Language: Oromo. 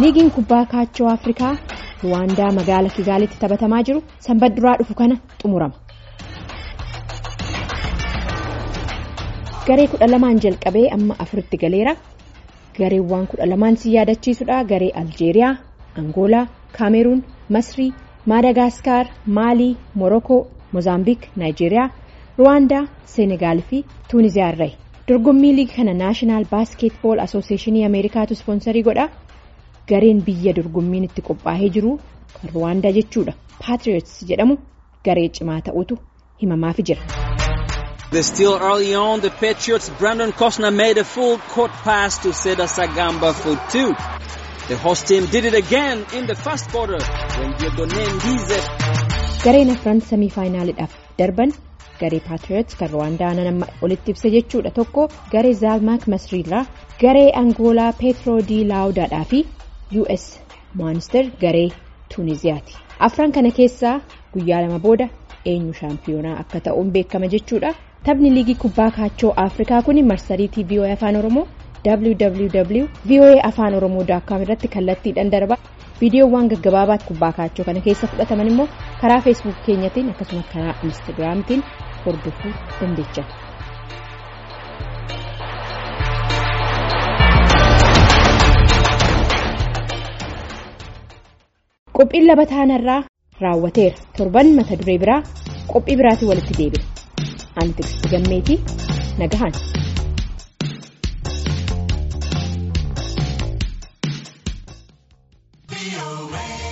liigiin kubbaa kaachoo afrikaa ruwaandaa magaala kigaalitti taphatamaa jiru sanbata duraa dhufu kana xumurama. garee kudha lamaan jalqabee amma afuritti galeera. Gareewwan kudha lamaan si yaadachiisudha garee aljeeriyaa angoolaa kaameruun masrii maadagaskar maalii morokoo moozaambiik naayijeeriyaa ruwaandaa seenegaal fi tuuniziyaa irraa dorgommii liigii kana naashinaal baaskeetbool asooseeshinii ameerikaatu ispoonsarii godha gareen biyya dorgommiin itti qophaa'ee jiru kan ruwaandaa jechuudha paatriots jedhamu garee cimaa ta'utu himamaafi jira. Still early on, the Patriots' Brandon Costner made a full court pass to Seda Sagamba for two. The host team did it again in the first quarter when Diodone Ndize. Gareen afran samii faayinaaliidhaaf darban garee Patriots kan Rwaandaa nama olitti ibsa jechuudha tokko garee Zaalmaak Masriirraa garee Angoolaa Petro di Laawudaadhaa fi US Maanister garee Tuuniziyaati. Afran kana keessaa guyyaa lama booda eenyu shaampiyoonaa akka ta'uun beekama jechuudha. taphni liigii kubbaa kaachoo afrikaa kun marsariitii voa afaan oromoo www voa afaan oromoo daakkaam irratti kallattiidhaan darba viidiyoowwan gaggabaabaat kubbaa kaachoo kana keessa fudhataman immoo karaa feesbuuk keenyatiin akkasumas karaa instaagiraamtiin hordofuu dandeenya. qophiin laba taanarraa raawwateera torban mata duree biraa qophii biraatiin walitti deebi'a ani tiksiti gammeetii nagahaan. Be away.